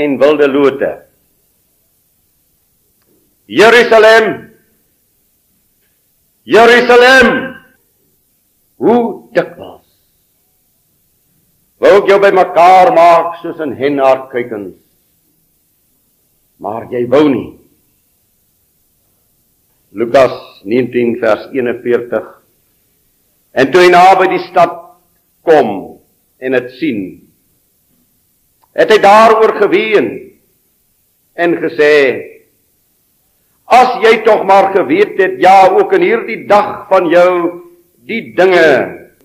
en wilde lote. Jerusalem Jerusalem Hoe dikwels wou ek jou bymekaar maak soos 'n hen haar kuikens. Maar jy wou nie. Lukas 19 vers 41 En toe hy naby die stad kom en dit sien, het hy daaroor geween en gesê: As jy tog maar geweet het, ja, ook in hierdie dag van jou die dinge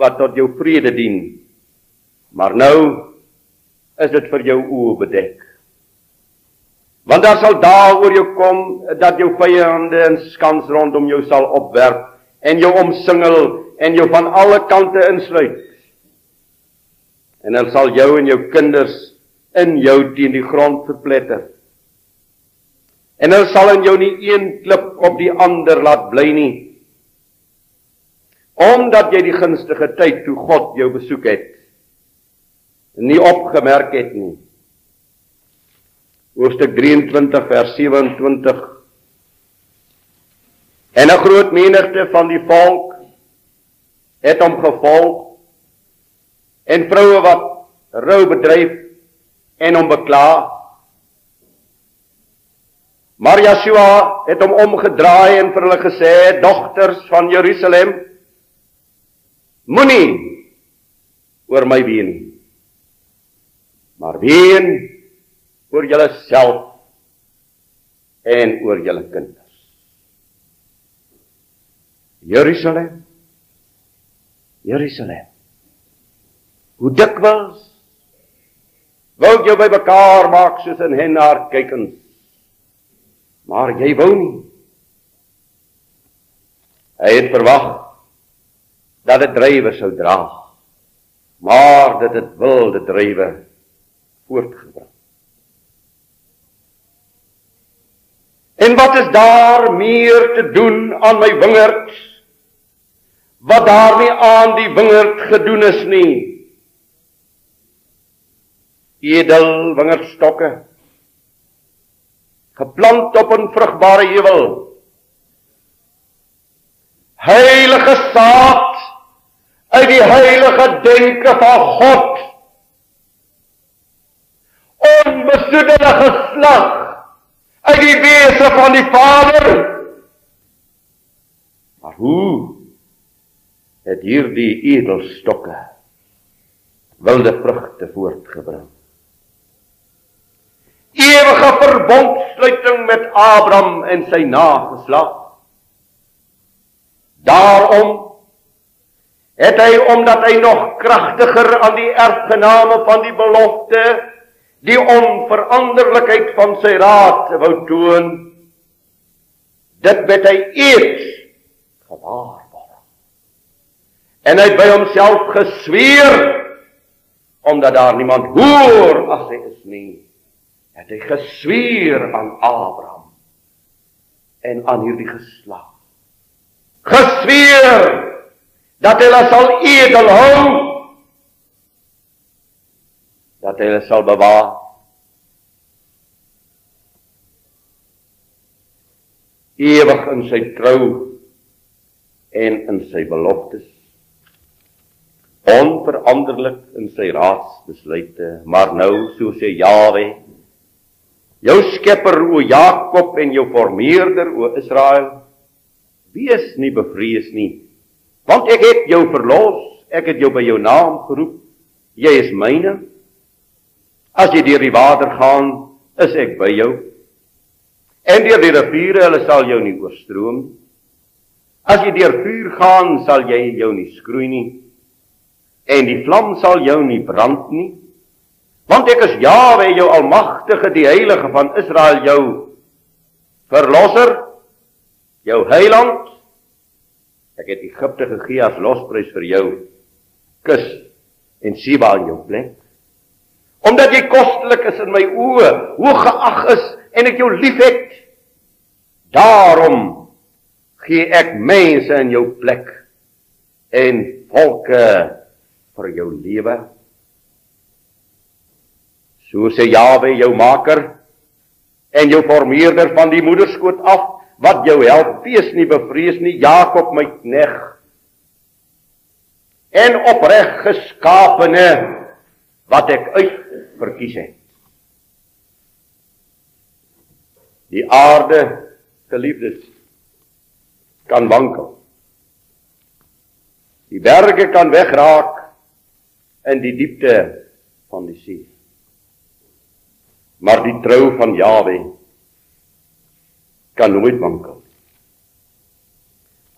wat tot jou vrede dien. Maar nou is dit vir jou oë bedek. Want daar sal dae oor jou kom dat jou vyande in skans rondom jou sal opwerp en jou omsingel en jou van alle kante insluit. En hulle sal jou en jou kinders in jou teen die grond verpletter. En hulle sal in jou nie een klip op die ander laat bly nie. Omdat jy die gunstige tyd toe God jou besoek het nie opgemerk het nie. Hoofstuk 23 vers 27 En 'n groot menigte van die volk het hom gevolg en vroue wat rou bedryf en hom bekla. Maar Yeshua het hom omgedraai en vir hulle gesê: "Dogters van Jerusalem, moenie oor my ween nie, maar ween oor julleself en oor julle kinders." Jerusalem Jerusalem Hoe dikwels wou jy by mekaar maak soos 'n hen haar kykens. Maar jy wou nie. Hy het verwag dat dit drywe sou dra. Maar dit het wilde drywe voortgebring. En wat is daar meer te doen aan my wingerd? Wat daar nie aan die wingerd gedoen is nie edel wingerdstokke geplant op 'n vrugbare heuwel heilige saad uit die heilige denke van God. Onbesoedelde geslag uit die wese van die Vader. Maar hoe het hierdie edelstokke wilde vrugte voortgebring ewige verbondsluiting met Abraham en sy nageslag. Daarom het hy omdat hy nog kragtiger aan die erfgename van die belofte die onveranderlikheid van sy raad wou toon dit met hy eers gewaar word. En hy by homself gesweer omdat daar niemand hoor as hy is nie het hy gesweer aan Abraham en aan hierdie geslag. Gesweer dat hulle sal edel hou dat hulle sal bewaar ewig in sy trou en in sy beloftes onveranderlik in sy raadsbesluite maar nou so sê Jawe jou skepper o Jakob en jou formeerder o Israel wees nie bevrees nie want ek het jou verlos ek het jou by jou naam geroep jy is myne. As jy deur die water gaan is ek by jou en deur die riviere hulle sal jou nie oorstroom. As jy deur vuur gaan sal jy jou nie skroei nie en die vlam sal jou nie brand nie Want ek is Jawe, jou almagtige, die heilige van Israel, jou verlosser, jou heiland. Ek het Egipte gegee as losprys vir jou. Kus en Siba in jou plek. Omdat jy kostelik is in my oë, hoog geag is en ek jou liefhet. Daarom gee ek mense in jou plek en volke vir jou lewe So sê Jawe jou maker en jou formeerder van die moederskoot af wat jou help wees nie bevrees nie Jakob my knegg en opreg geskapene wat ek uit verkies het. Die aarde geliefdes kan wankel. Die berge kan wegraak in die diepte van die see maar die trou van Jawe kan nooit wankel.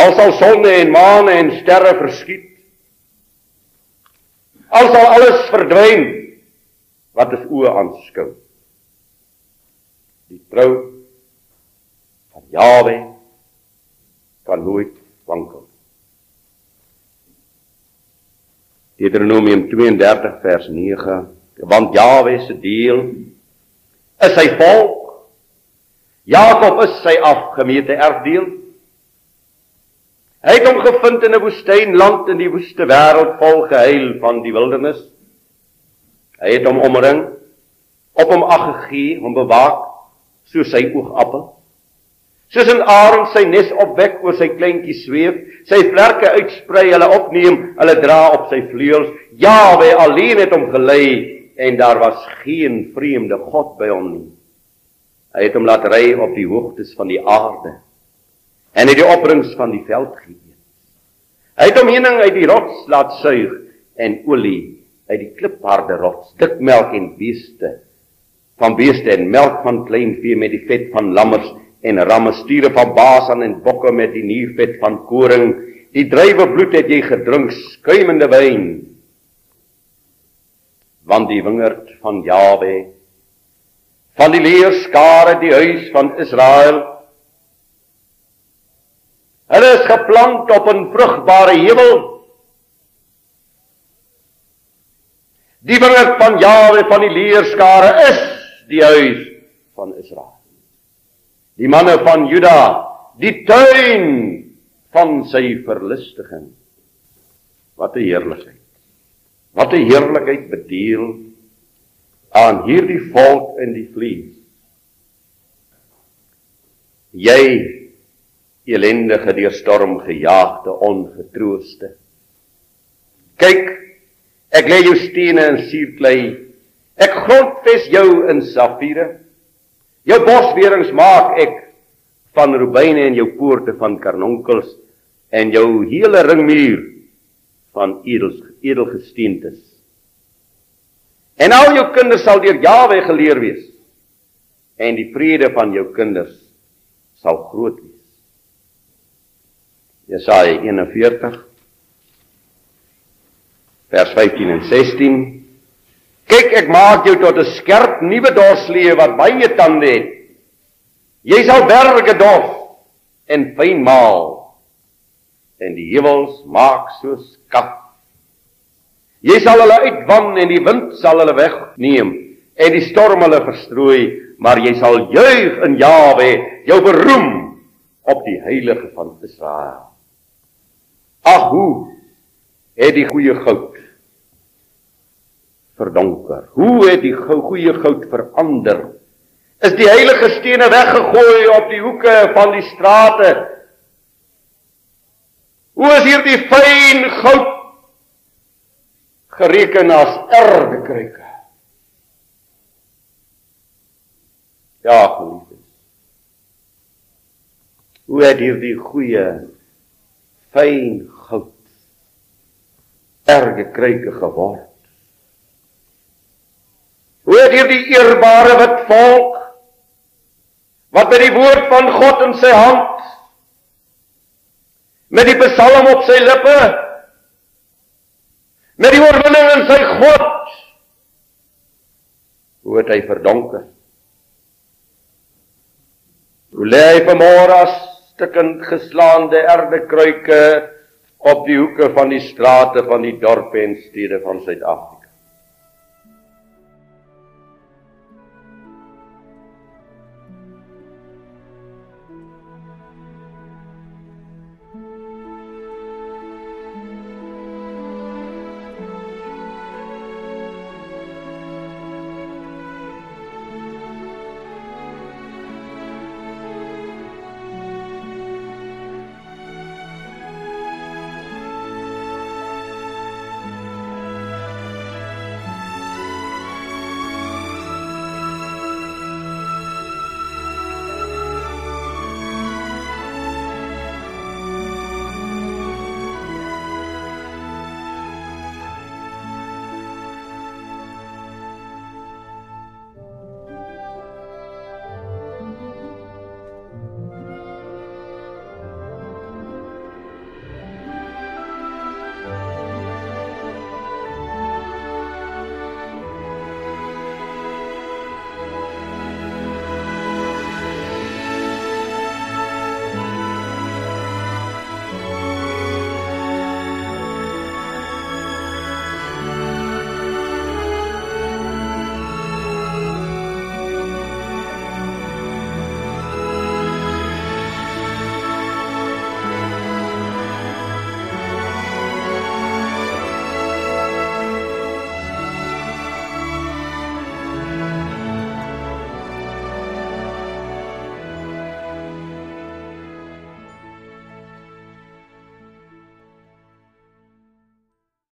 Al sal sonne en maane en sterre verskiet, al sal alles verdwyn wat is oë aanskou. Die trou van Jawe kan nooit wankel. Deuteronomium 32 vers 9 want Jawe se deel is sy volk. Jakob is sy afgemete erfdeel. Hy het hom gevind in 'n woestynland in die woeste wêreld vol gehuil van die wildernis. Hy het hom omring, op hom ag gegee, hom bewaak soos sy oogappel. Soos 'n arend sy nes opwek oor sy kleintjies sweef, sy vlerke uitsprei, hulle opneem, hulle dra op sy vleuels. Jawe alleen het hom gelei en daar was geen vreemde god by hom nie. Hy het hom laat ry op die hoogtes van die aarde en het die opbrengs van die veld geëet. Hy het hom heuning uit die rots laat suig en olie uit die klipharde rots, dik melk en beeste van beeste en melk van klein vee met die vet van lammers en ramme stiere van Basan en bokke met die nuurvet van koring. Die drywe bloed het jy gedrink, skuimende wyn want die wingerd van Jawe van die leerskare die huis van Israel. Hulle is geplant op 'n vrugbare heuwel die wingerd van Jawe van die leerskare is die huis van Israel. Die manne van Juda die tuin van sy verlustiging wat 'n heerlikheid Wat 'n heerlikheid bedeel aan hierdie volk in die vlees. Jy elendige deur storm gejaagde ongetrooste. Kyk, ek lê jou stene in suurklei. Ek grondves jou in safiere. Jou boswerings maak ek van rubyne en jou poorte van karnonkels en jou hele ringmuur van edels edelgesteentes. En al jou kinders sal deur Jawe geleer wees. En die vrede van jou kinders sal groot wees. Jesaja 41 vers 15 en 16. Kyk, ek maak jou tot 'n skerp nuwe dorslee wat baie tande het. Jy sal berge dof en fyn maal en die heuwels maak soos kap Jy sal hulle uitwan en die wind sal hulle wegneem en die storm hulle verstrooi, maar jy sal juig in Jawe, jou beroem op die heilige van Israel. Ag hoe het die goeie goud verdonker. Hoe het die goeie goud verander? Is die heilige stene weggegooi op die hoeke van die strate? Hoe is hier die fyn goud gereken as erdekruike. Ja, geliefdes. Hoe het hierdie goeie fyn goud erdekruike geword? Hoe het hierdie eerbare wit volk wat met die woord van God in sy hand met die psalm op sy lippe met die oorwinning in sy God. Hoe het hy verdonker? Hoe lê hy vanmôre as stukkend geslaande erdekruike op die hoeke van die strate van die dorpe en stede van Suid-Afrika?